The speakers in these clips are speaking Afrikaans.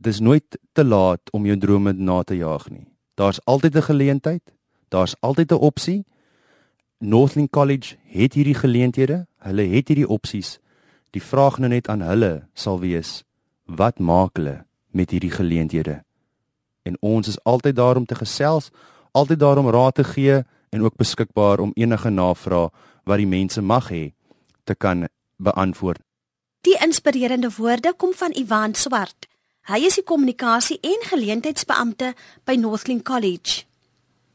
dis nooit te laat om jou drome na te jaag nie. Daar's altyd 'n geleentheid, daar's altyd 'n opsie. Northland College het hierdie geleenthede, hulle het hierdie opsies. Die vraag nou net aan hulle sal wees: wat maak hulle met hierdie geleenthede? En ons is altyd daar om te gesels, altyd daar om raad te gee en ook beskikbaar om enige navrae wat die mense mag hê te kan beantwoord. Die inspirerende woorde kom van Ivan Swart. Hy is die kommunikasie en geleentheidsbeampte by Northling College.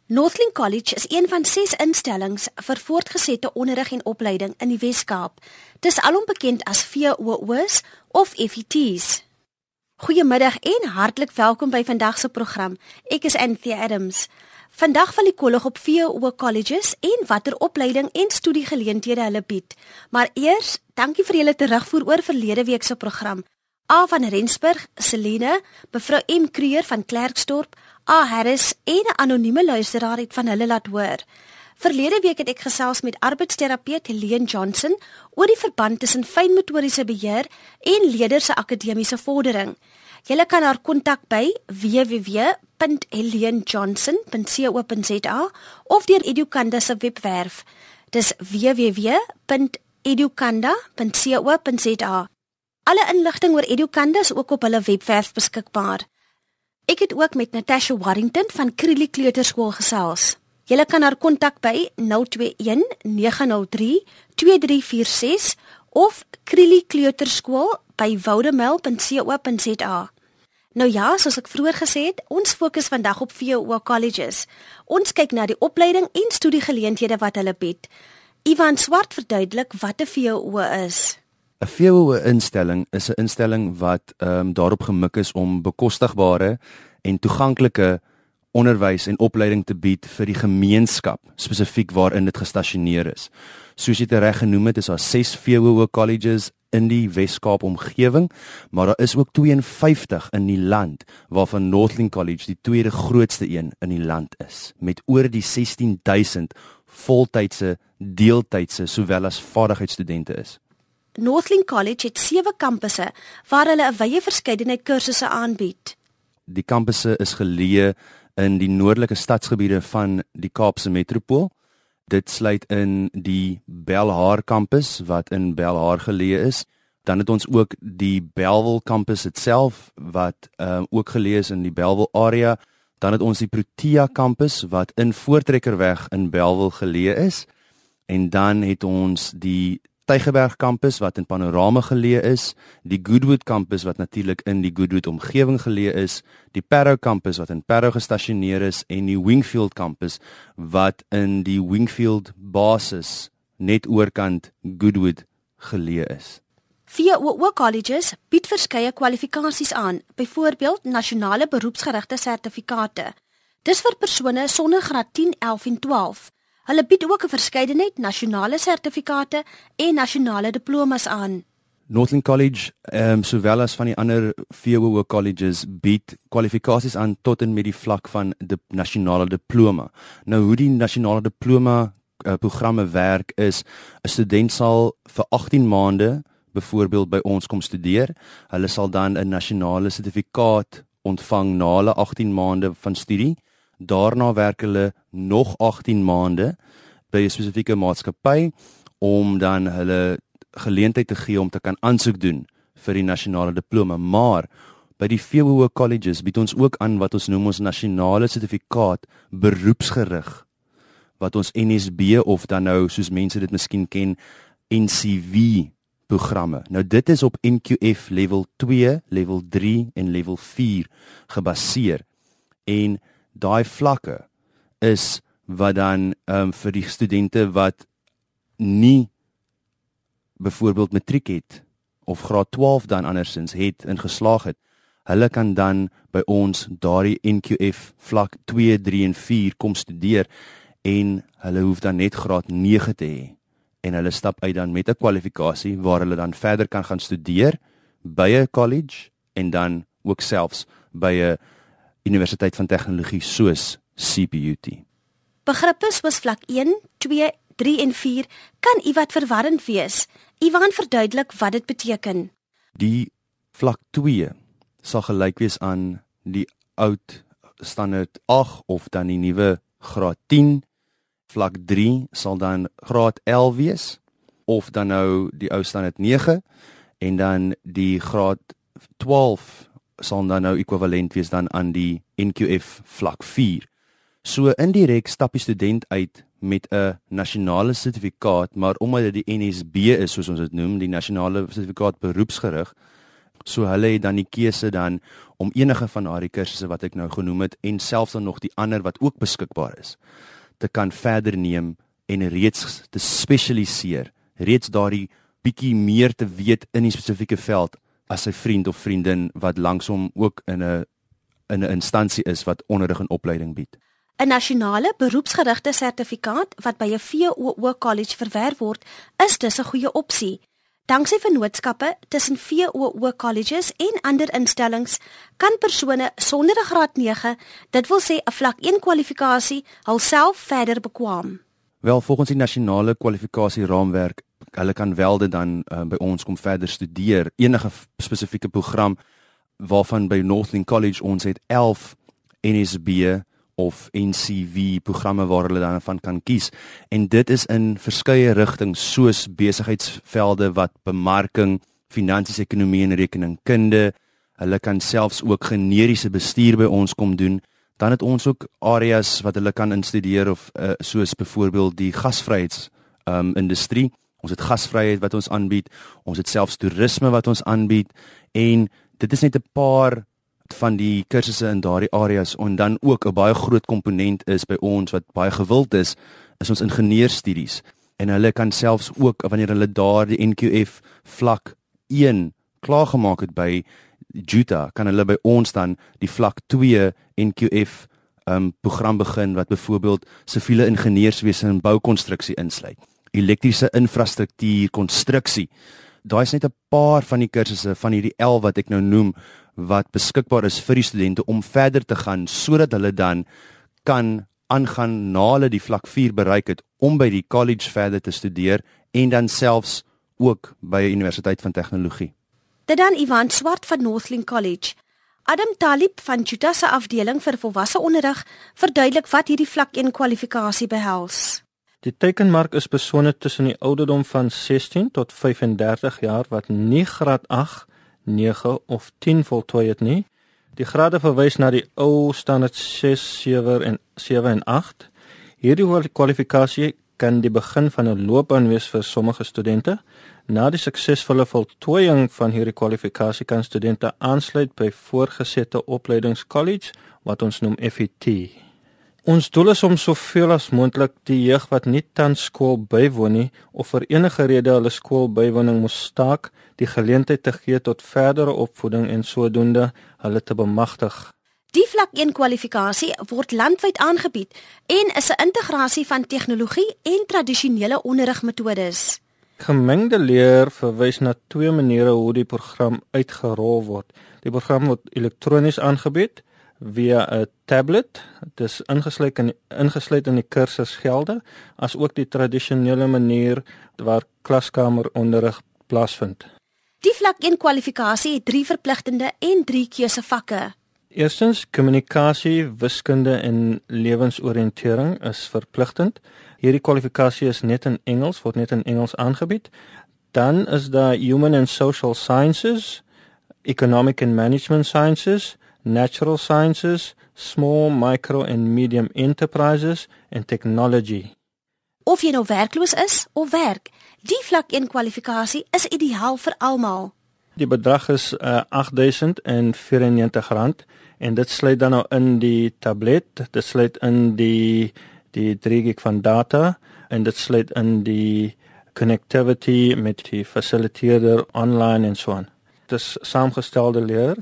Northling College is een van 6 instellings vir voortgesette onderrig en opleiding in die Wes-Kaap. Dis alom bekend as VOO's of FET's. Goeiemiddag en hartlik welkom by vandag se program. Ek is Anthea Adams. Vandag val die kollig op VO colleges en watter opleiding en studiegeleenthede hulle bied. Maar eers, dankie vir julle terugvoer oor verlede week se program. A van Rensburg, Selene, mevrou M Kreer van Klerksdorp, A Harris en 'n anonieme luisteraar het van hulle laat hoor. Verlede week het ek gesels met arbeidsterapeut Helene Johnson oor die verband tussen fynmotoriese beheer en leerders se akademiese vordering. Jy kan haar kontak by www.helenejohnson.co.za of deur Edukanda se webwerf. Dis www.edukanda.co.za. Alle inligting oor Edukanda is ook op hulle webwerf beskikbaar. Ek het ook met Natasha Warrington van Krilly Kleuterskool gesels. Jy kan haar kontak by 021 903 2346 of Krilly Kleuterskool by woudemel.co.za. Nou ja, soos ek vroeër gesê het, ons fokus vandag op VO colleges. Ons kyk na die opleiding en studiegeleenthede wat hulle bied. Ivan Swart verduidelik wat 'n VO is. 'n VO instelling is 'n instelling wat ehm um, daarop gemik is om bekostigbare en toeganklike onderwys en opleiding te bied vir die gemeenskap spesifiek waarin dit gestasioneer is. Soos jy dit reg genoem het, is daar 6 VO colleges in die Wes-Kaap omgewing, maar daar is ook 52 in die land waarvan Northling College die tweede grootste een in die land is met oor die 16000 voltydse, deeltydse sowel as vaardigheidsstudente is. Northling College het sewe kampusse waar hulle 'n wye verskeidenheid kursusse aanbied. Die kampusse is geleë in die noordelike stadsgebiede van die Kaapse metropool Dit sluit in die Belhar kampus wat in Belhar geleë is. Dan het ons ook die Belwel kampus self wat ehm uh, ook geleë is in die Belwel area. Dan het ons die Protea kampus wat in Voortrekkerweg in Belwel geleë is. En dan het ons die Tygerberg kampus wat in Panorama geleë is, die Goodwood kampus wat natuurlik in die Goodwood omgewing geleë is, die Parow kampus wat in Parow gestasioneer is en die Wingfield kampus wat in die Wingfield basis net oorkant Goodwood geleë is. Work colleges bied verskeie kwalifikasies aan, byvoorbeeld nasionale beroepsgerigte sertifikate. Dis vir persone sonder graad 10, 11 en 12. Hulle bied ook 'n verskeidenheid nasionale sertifikate en nasionale diplomas aan. Northern College, ehm um, sowel as van die ander VWO colleges bied kwalifikasies aan tot en met die vlak van die nasionale diploma. Nou hoe die nasionale diploma uh, programme werk is 'n student sal vir 18 maande byvoorbeeld by ons kom studeer. Hulle sal dan 'n nasionale sertifikaat ontvang na hulle 18 maande van studie. Daarna werk hulle nog 18 maande by 'n spesifieke maatskappy om dan hulle geleentheid te gee om te kan aansoek doen vir die nasionale diploma. Maar by die VWO colleges bied ons ook aan wat ons noem ons nasionale sertifikaat beroepsgerig wat ons NSB of dan nou soos mense dit miskien ken NCV programme. Nou dit is op NQF level 2, level 3 en level 4 gebaseer. En daai vlakke is wat dan ehm um, vir die studente wat nie byvoorbeeld matriek het of graad 12 dan andersins het ingeslaag het hulle kan dan by ons daardie NQF vlak 2 3 en 4 kom studeer en hulle hoef dan net graad 9 te hê en hulle stap uit dan met 'n kwalifikasie waar hulle dan verder kan gaan studeer by 'n college en dan ook selfs by 'n Universiteit van Tegnologie soos CPUT. Begrippe soos vlak 1, 2, 3 en 4 kan iewat verwarrend wees. Iwan verduidelik wat dit beteken. Die vlak 2 sal gelyk wees aan die oud standaard 8 of dan die nuwe graad 10. Vlak 3 sal dan graad 11 wees of dan nou die ou standaard 9 en dan die graad 12 sal dan nou ekwivalent wees dan aan die NQF vlak 4. So indirek stap die student uit met 'n nasionale sertifikaat, maar omdat dit die NSB is soos ons dit noem, die nasionale sertifikaat beroepsgerig, so hulle het dan die keuse dan om enige van daardie kursusse wat ek nou genoem het en selfs dan nog die ander wat ook beskikbaar is te kan verder neem en reeds te spesialiseer, reeds daardie bietjie meer te weet in die spesifieke veld as sy vriend of vriendin wat langsom ook in 'n in 'n instansie is wat onderrig en opleiding bied. 'n Nasionale beroepsgerigte sertifikaat wat by 'n VOO college verwerf word, is dus 'n goeie opsie. Danksy vennootskappe tussen VOO colleges en ander instellings kan persone sonder 'n graad 9, dit wil sê 'n vlak 1 kwalifikasie, hulself verder bekwam. Wel, volgens die nasionale kwalifikasie raamwerk, hulle kan wel dit dan uh, by ons kom verder studeer enige spesifieke program waarvan by Northland College ons het 11 NSB of NCV programme waar hulle dan van kan kies en dit is in verskeie rigtings soos besigheidsvelde wat bemarking, finansies, ekonomie en rekeningkunde. Hulle kan selfs ook generiese bestuur by ons kom doen. Dan het ons ook areas wat hulle kan instudeer of uh, soos byvoorbeeld die gasvryheids um industrie. Ons het gasvryheid wat ons aanbied. Ons het selfs toerisme wat ons aanbied en dit is net 'n paar van die kursusse in daardie areas en dan ook 'n baie groot komponent is by ons wat baie gewild is, is ons ingenieurstudies en hulle kan selfs ook wanneer hulle daardie NQF vlak 1 klaargemaak het by Juta, kan hulle by ons dan die vlak 2 NQF um program begin wat byvoorbeeld siviele ingenieurswese en boukonstruksie insluit. Elektriese infrastruktuur, konstruksie. Daai is net 'n paar van die kursusse van hierdie 11 wat ek nou noem wat beskikbaar is vir die studente om verder te gaan sodat hulle dan kan aangaan na hulle die vlak 4 bereik het om by die college verder te studeer en dan selfs ook by die Universiteit van Tegnologie. Dit dan Ivan Swart van Northland College. Adam Talib van Juta se afdeling vir volwasse onderrig verduidelik wat hierdie vlak 1 kwalifikasie behels. Die tekenmark is persone tussen die ouderdom van 16 tot 35 jaar wat nie graad 8 9 of 10 voltooi het nie. Die grade verwys na die ou standaard 6, 7 en 7 en 8. Hierdie kwalifikasie kan die begin van 'n loopbaan wees vir sommige studente. Na die suksesvolle voltooiing van hierdie kwalifikasie kan studente aansluit by voorgesette opleidingskollege wat ons noem FET. Ons doel is om soveel as moontlik die jeug wat nie tans skool bywoon nie of vir enige rede hulle skoolbywoning moet staak, die geleentheid te gee tot verdere opvoeding en sodoende hulle te bemagtig. Die vlak 1 kwalifikasie word landwyd aangebied en is 'n integrasie van tegnologie en tradisionele onderrigmetodes. Gemengde leer verwys na twee maniere hoe die program uitgerol word. Die program word elektronies aangebied via 'n tablet. Dit is ingesluit in ingesluit in die kursusgelde as ook die tradisionele manier waar klaskameronderrig plaasvind. Die vlak 1 kwalifikasie het 3 verpligtende en 3 keusevakke. Eerstens kommunikasie, wiskunde en lewensoriëntering is verpligtend. Hierdie kwalifikasie is net in Engels, word net in Engels aangebied. Dan is daar human and social sciences, economic and management sciences, natural sciences, small, micro and medium enterprises en technology. Of jy nou werkloos is of werk, die vlak 1 kwalifikasie is ideaal vir almal. Die bedrag is uh, R8094 en dit sluit dan nou in die tablet, dit sluit in die die 3 gig van data en dit sluit in die connectivity met die fasiliteerder online en so aan. Dit is saamgestelde leer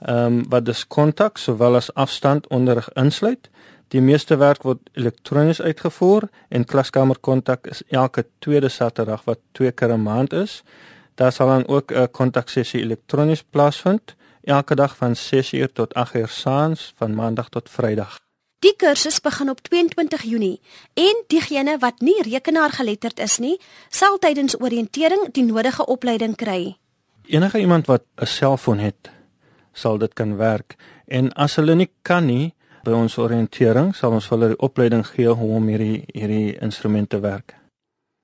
ehm um, wat dus kontak sowel as afstand onderrig insluit. Die meeste werk word elektronies uitgevoer en klaskamer kontak is elke tweede Saterdag wat twee keer 'n maand is. Daar sal dan ook 'n kontaksessie elektronies plaasvind elke dag van 6uur tot 8uur saans van maandag tot vrydag. Die kursus begin op 22 Junie en diegene wat nie rekenaar geletterd is nie, sal tydens oriëntering die nodige opleiding kry. Enige iemand wat 'n selfoon het, sal dit kan werk. En as hulle nie kan nie by ons oriëntering, sal ons hulle die opleiding gee hoe om hierdie hierdie instrumente werk.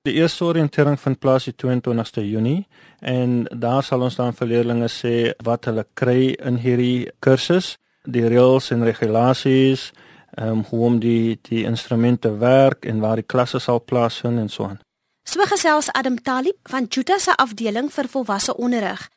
Die eerste oriëntering vind plaas die 22ste Junie en daar sal ons dan vir leerders sê wat hulle kry in hierdie kursus, die reëls en regulasies, ehm um, hoe om die die instrumente werk en waar die klasse sal plaasvind en so aan. So gesels Adam Talib van Juta se afdeling vir volwasse onderrig.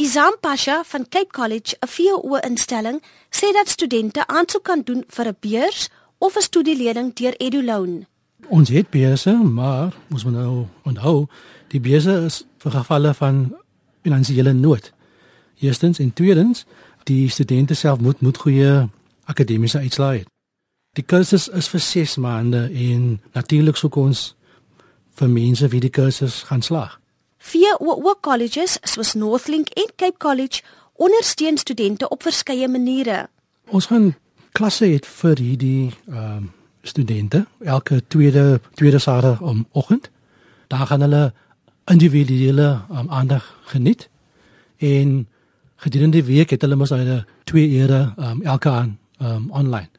Izam Pasha van Cape College, 'n VO instelling, sê dat studente aansoek kan doen vir 'n beurs of 'n studielening deur EduLoan. Ons het beurse, maar moet nou onthou, die beurse is vir gevalle van finansiële nood. Eerstens en tweedens, die studente self moet moet goeie akademiese uitslae hê. Die kursus is vir 6 maande en natuurlik sou ons vir mense wie die kursus gaan slaag. Ook colleges soos Northlink en Cape College ondersteun studente op verskeie maniere. Ons gaan klasse het vir hierdie ehm um, studente elke tweede tweede Saterdag om oggend. Daar gaan hulle individuele um, aandag geniet en gedurende die week het hulle mos hulle twee ure um, elke aan um, online.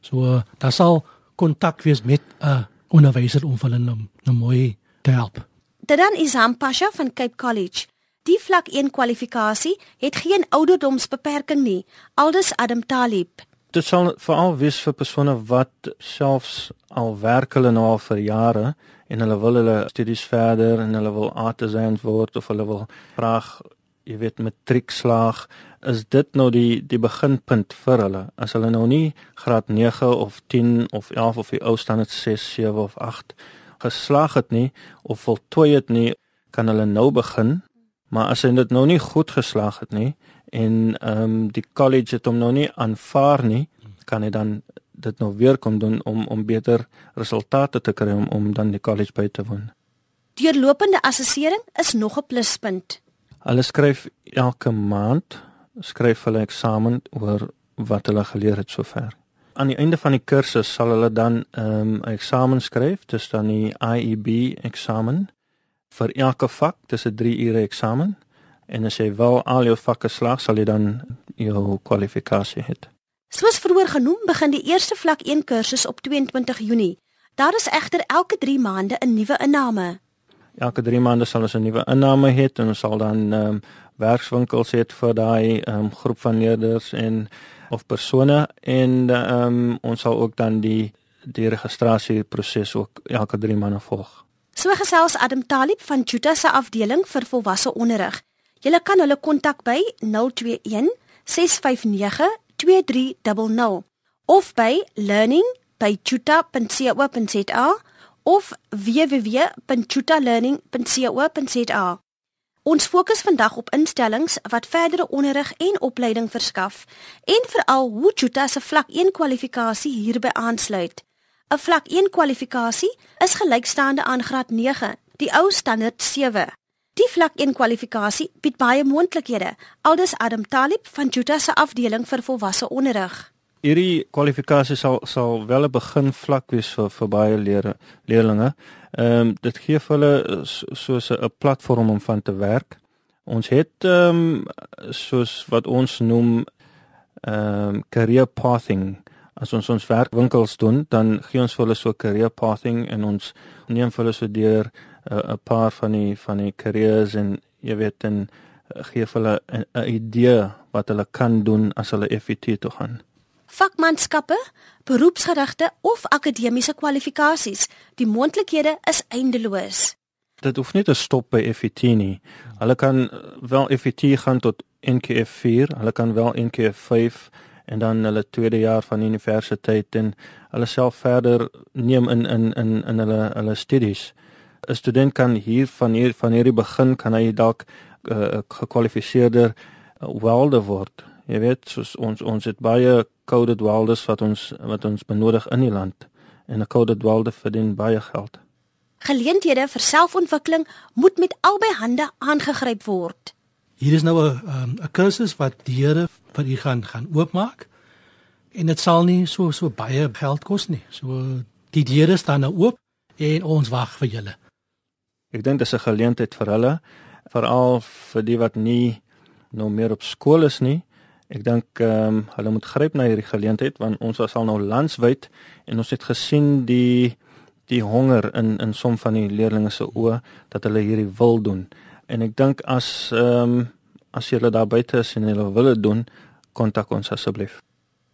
So uh, daar sal kontak wees met 'n uh, onderwyser om hulle nou, nou mooi te help. Dit dan is Hampasha van Cape College. Die vlak 1 kwalifikasie het geen ouderdomsbeperking nie, aldus Adam Talib. Dit sal veral wees vir persone wat selfs al werk hulle nou al vir jare en hulle wil hulle studies verder en hulle wil artisans word of hulle wil graag jy weet matriek slaag is dit nou die die beginpunt vir hulle as hulle nou nie graad 9 of 10 of 11 of die ou standaard 6 7 of 8 geslaag het nie of voltooi het nie kan hulle nou begin maar as hy dit nou nie goed geslaag het nie en ehm um, die college het hom nou nie aanvaar nie kan hy dan dit nou weer kom doen om om beter resultate te kry om om dan die college by te woon. Deurlopende assessering is nog 'n pluspunt. Hulle skryf elke maand skryf hulle eksamen oor wat hulle geleer het sover. Aan die einde van die kursus sal hulle dan ehm, 'n um, eksamen skryf, dis dan die IEB eksamen vir elke vak, dis 'n 3 ure eksamen en as jy wel al jou vakke slaag, sal jy dan jou kwalifikasie hê. Soos vroeër genoem, begin die eerste vlak 1 kursus op 22 Junie. Daar is egter elke 3 maande 'n nuwe inname elke 3 maande sal ons 'n nuwe inname hê en ons sal dan ehm um, werkswinkels hê vir daai ehm um, groep van leerders en of persone en ehm um, ons sal ook dan die die registrasieproses ook elke 3 maande volg. So gesels Adam Talib van Juta se afdeling vir volwasse onderrig. Jy kan hulle kontak by 021 659 2300 of by learning@juta.co.za of www.chutalearning.co.za. Ons fokus vandag op instellings wat verdere onderrig en opleiding verskaf en veral hoe Chuta se vlak 1 kwalifikasie hierby aansluit. 'n Vlak 1 kwalifikasie is gelykstaande aan graad 9, die ou standaard 7. Die vlak 1 kwalifikasie bied baie moontlikhede, aldus Adam Talib van Chuta se afdeling vir volwasse onderrig hierdie kwalifikasie sal sal wel 'n begin vlak wees vir vir baie leer leerlinge. Ehm um, dit gee vir hulle soos 'n platform om van te werk. Ons het ehm um, soos wat ons noem ehm um, career pathing. As ons ons werkwinkels doen, dan gee ons vir hulle so career pathing en ons neem vir hulle so deur 'n uh, paar van die van die careers en jy weet en gee vir hulle 'n idee wat hulle kan doen as hulle FET toe gaan vakmanskappe, beroepsgerigte of akademiese kwalifikasies. Die moontlikhede is eindeloos. Dit hoef nie te stop by FET nie. Hulle kan wel FET gaan tot NKF 4, hulle kan wel NKF 5 en dan hulle tweede jaar van universiteit en hulle self verder neem in in in in hulle hulle studies. 'n Student kan hier van hier van hierdie begin kan hy dalk uh, gekwalifiseerde uh, welder word. Jy weet, soos ons ons het baie coded welders wat ons wat ons benodig in die land en 'n coded welder verdien baie geld. Geleenthede vir selfontwikkeling moet met albei hande aangegryp word. Hier is nou 'n um, 'n kursus wat die Here vir u gaan gaan oopmaak en dit sal nie so so baie geld kos nie. So die deure staan nou oop en ons wag vir julle. Ek dink dit is 'n geleentheid vir hulle, veral vir die wat nie nou meer op skool is nie Ek dink ehm um, hulle moet gryp na hierdie geleentheid want ons was al nou landwyd en ons het gesien die die honger in in som van die leerders se oë dat hulle hierdie wil doen. En ek dink as ehm um, as julle daar buite is en julle wil dit doen, kontak ons asseblief.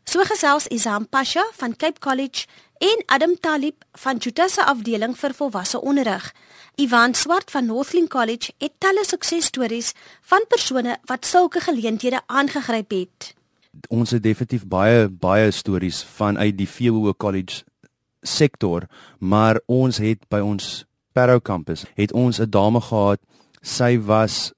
So gesels Isam Pasha van Cape College en Adam Talib van Jutasa afdeling vir volwasse onderrig. Ivan Swart van Northling College het talle suksesstories van persone wat sulke geleenthede aangegryp het. Ons het definitief baie baie stories vanuit die VWO College sektor, maar ons het by ons Parow kampus het ons 'n dame gehad. Sy was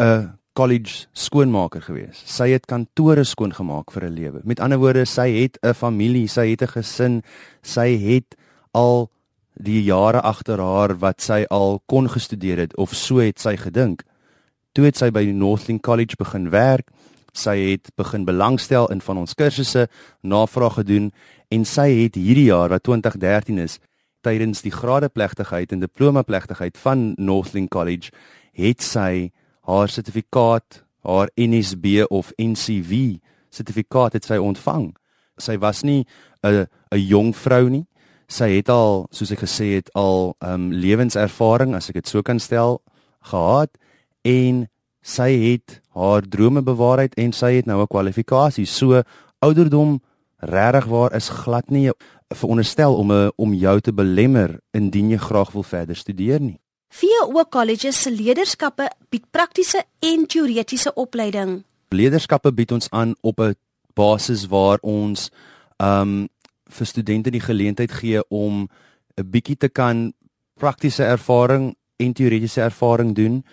'n college skoonmaker gewees. Sy het kantore skoongemaak vir 'n lewe. Met ander woorde, sy het 'n familie, sy het 'n gesin, sy het al die jare agter haar wat sy al kon gestudeer het of so het sy gedink. Toe het sy by die Northling College begin werk. Sy het begin belangstel in van ons kursusse, navraag gedoen en sy het hierdie jaar wat 2013 is, tydens die gradeplegtigheid en diplomaplegtigheid van Northling College, het sy haar sertifikaat, haar NSB of NCV sertifikaat het sy ontvang. Sy was nie 'n 'n jong vrou nie. Sy het al, soos ek gesê het, al um, lewenservaring, as ek dit so kan stel, gehad en sy het haar drome bewaarheid en sy het nou 'n kwalifikasie. So ouderdom regtig waar is glad nie veronderstel om 'n om jou te belemmer indien jy graag wil verder studeer nie. VO Colleges se leierskappe bied praktiese en teoretiese opleiding. Leierskappe bied ons aan op 'n basis waar ons um vir studente die geleentheid gee om 'n bietjie te kan praktiese ervaring en teoretiese ervaring doen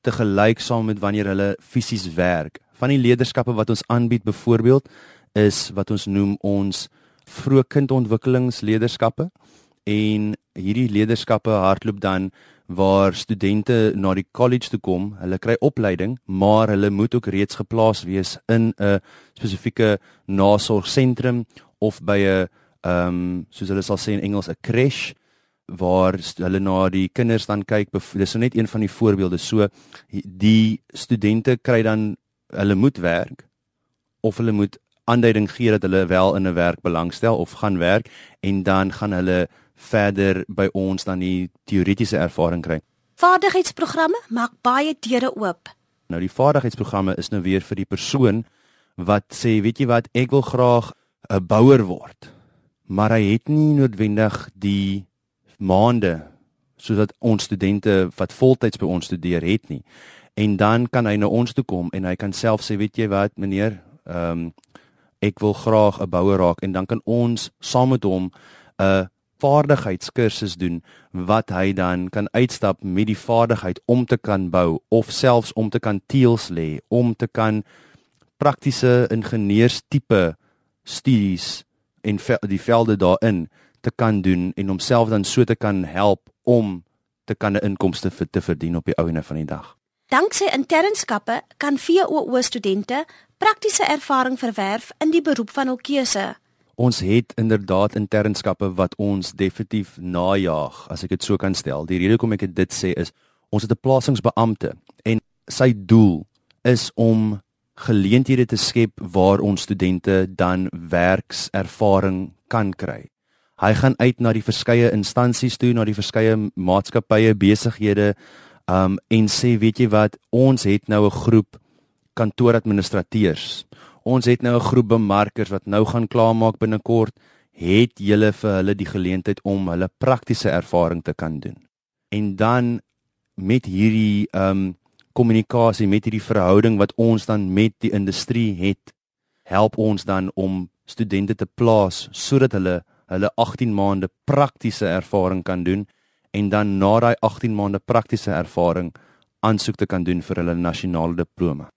te gelyk saam met wanneer hulle fisies werk. Van die leierskappe wat ons aanbied byvoorbeeld is wat ons noem ons vroeë kindontwikkelingsleierskappe en hierdie leierskappe hardloop dan waar studente na die college toe kom, hulle kry opleiding, maar hulle moet ook reeds geplaas wees in 'n spesifieke nasorgsentrum of by 'n ehm um, soos hulle sal sê in Engels 'n creche waar hulle na die kinders dan kyk. Dis so net een van die voorbeelde. So die studente kry dan hulle moet werk of hulle moet aanduiding gee dat hulle wel in 'n werk belangstel of gaan werk en dan gaan hulle verder by ons dan die teoretiese ervaring kry. Vaardigheidsprogramme maak baie deure oop. Nou die vaardigheidsprogramme is nou weer vir die persoon wat sê, weet jy wat, ek wil graag 'n bouer word. Maar hy het nie noodwendig die maande sodat ons studente wat voltyds by ons studeer het nie. En dan kan hy na ons toe kom en hy kan self sê, weet jy wat, meneer, ehm um, ek wil graag 'n bouer raak en dan kan ons saam met hom 'n vaardigheidskursus doen wat hy dan kan uitstap met die vaardigheid om te kan bou of selfs om te kan teels lê, om te kan praktiese ingenieurstipe studies en die velde daarin te kan doen en homself dan so te kan help om te kan 'n inkomste vir te verdien op die ouene van die dag. Danksy internskappe kan VOO studente praktiese ervaring verwerf in die beroep van hul keuse. Ons het inderdaad internskappe wat ons definitief najag, as ek dit so kan stel. Die rede hoekom ek dit sê is ons het 'n plasingsbeampte en sy doel is om geleenthede te skep waar ons studente dan werkservaring kan kry. Hy gaan uit na die verskeie instansies toe, na die verskeie maatskappye, besighede, um en sê, weet jy wat, ons het nou 'n groep kantooradministrateurs ons het nou 'n groep bemarkers wat nou gaan klaarmaak binnekort, het julle vir hulle die geleentheid om hulle praktiese ervaring te kan doen. En dan met hierdie um, kommunikasie met hierdie verhouding wat ons dan met die industrie het, help ons dan om studente te plaas sodat hulle hulle 18 maande praktiese ervaring kan doen en dan na daai 18 maande praktiese ervaring aansoek te kan doen vir hulle nasionale diploma.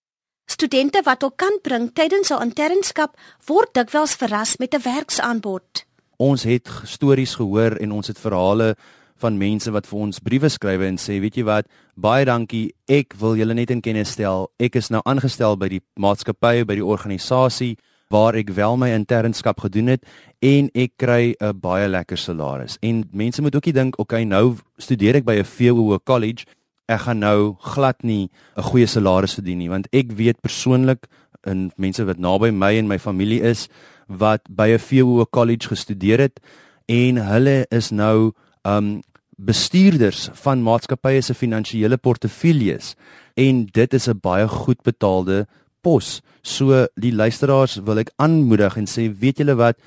Studente wat hul kan bring tydens hul internskap word dikwels verras met 'n werksaanbod. Ons het stories gehoor en ons het verhale van mense wat vir ons briewe skryf en sê, weet jy wat, baie dankie, ek wil julle net in kennis stel. Ek is nou aangestel by die maatskappy, by die organisasie waar ek wel my internskap gedoen het en ek kry 'n baie lekker salaris. En mense moet ook nie dink, okay, nou studeer ek by 'n VWO college ek gaan nou glad nie 'n goeie salaris verdien nie want ek weet persoonlik en mense wat naby my en my familie is wat by 'n VWO college gestudeer het en hulle is nou um bestuurders van maatskappye se finansiële portefeuilles en dit is 'n baie goed betaalde pos. So die luisteraars wil ek aanmoedig en sê weet julle wat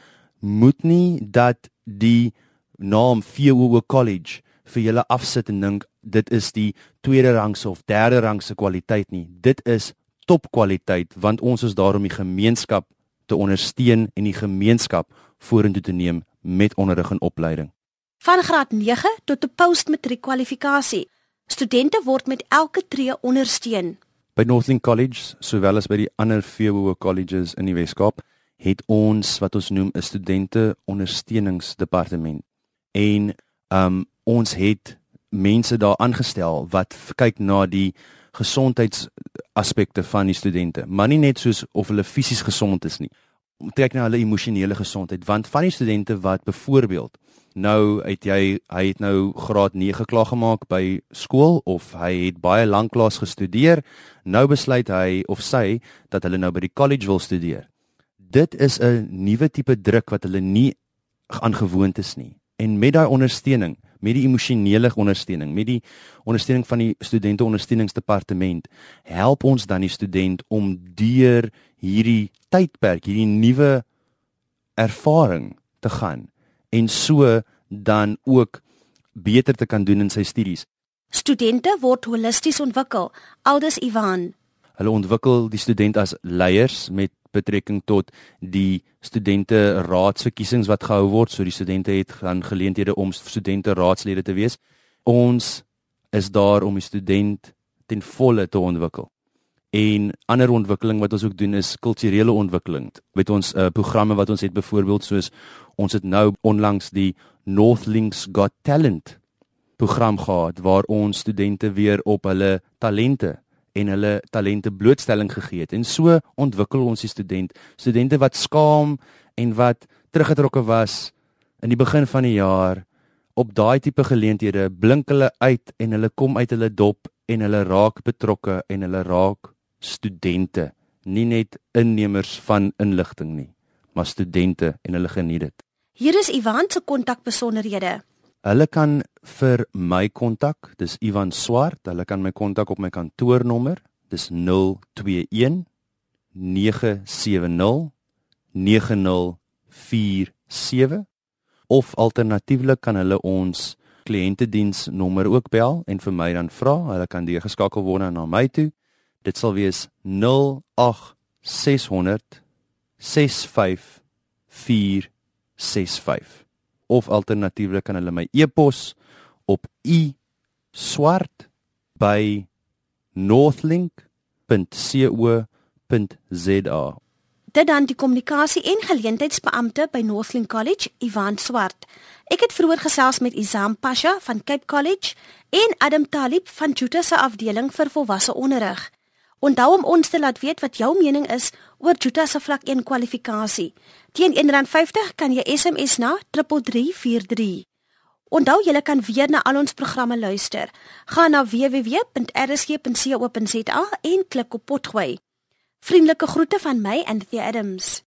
moet nie dat die naam VWO College vir julle afsit en dink dit is die tweede rangse of derde rangse kwaliteit nie. Dit is topkwaliteit want ons is daar om die gemeenskap te ondersteun en die gemeenskap vorentoe te neem met onderrig en opleiding. Van graad 9 tot 'n postmatriek kwalifikasie. Studente word met elke tree ondersteun. By Northling College, sowel as by die ander VWO colleges in die Wes-Kaap, het ons wat ons noem 'n studente ondersteuningsdepartement. En um ons het mense daar aangestel wat kyk na die gesondheidsaspekte van die studente, maar nie net soos of hulle fisies gesond is nie. Om kyk na hulle emosionele gesondheid, want van die studente wat byvoorbeeld nou het jy hy het nou graad 9 klaar gemaak by skool of hy het baie lank klas gestudeer. Nou besluit hy of sy dat hulle nou by die college wil studeer. Dit is 'n nuwe tipe druk wat hulle nie aangewoond is nie. En met daai ondersteuning met die emosionele ondersteuning met die ondersteuning van die studente ondersteuningsdepartement help ons dan die student om deur hierdie tydperk hierdie nuwe ervaring te gaan en so dan ook beter te kan doen in sy studies. Studente word holisties ontwikkel, aldus Ivan. Hulle ontwikkel die student as leiers met betrekking tot die studente raadsverkiesings wat gehou word, so die studente het dan geleenthede om studente raadslede te wees. Ons is daar om die student ten volle te ontwikkel. En ander ontwikkeling wat ons ook doen is kulturele ontwikkeling. Met ons uh, programme wat ons het byvoorbeeld soos ons het nou onlangs die Northlinks Got Talent program gehad waar ons studente weer op hulle talente en hulle talente blootstelling gegee het. En so ontwikkel ons die student, studente wat skaam en wat teruggetrokke was in die begin van die jaar op daai tipe geleenthede blink hulle uit en hulle kom uit hulle dop en hulle raak betrokke en hulle raak studente, nie net innemers van inligting nie, maar studente en hulle geniet dit. Hier is Ivan se kontakbesonderhede. Hulle kan vir my kontak, dis Ivan Swart, hulle kan my kontak op my kantoornommer, dis 021 970 9047 of alternatiefelik kan hulle ons kliëntediensnommer ook bel en vir my dan vra, hulle kan deurgeskakel word na my toe dit sal wees 08600 65465 of alternatiefelik kan hulle my e-pos op i swart by northlink.co.za Dit dan die kommunikasie en geleentheidsbeampte by Northlink College, Ivan Swart. Ek het vroeër gesels met Izam Pasha van Cape College en Adam Talib van Juta se afdeling vir volwasse onderrig. Onthou om ons te laat weet wat jou mening is oor Juta se vlak 1 kwalifikasie. Teen R1.50 kan jy SMS na 3343. Onthou jy kan weer na al ons programme luister. Gaan na www.rsg.co.za en klik op potgooi. Vriendelike groete van my Anthea Adams.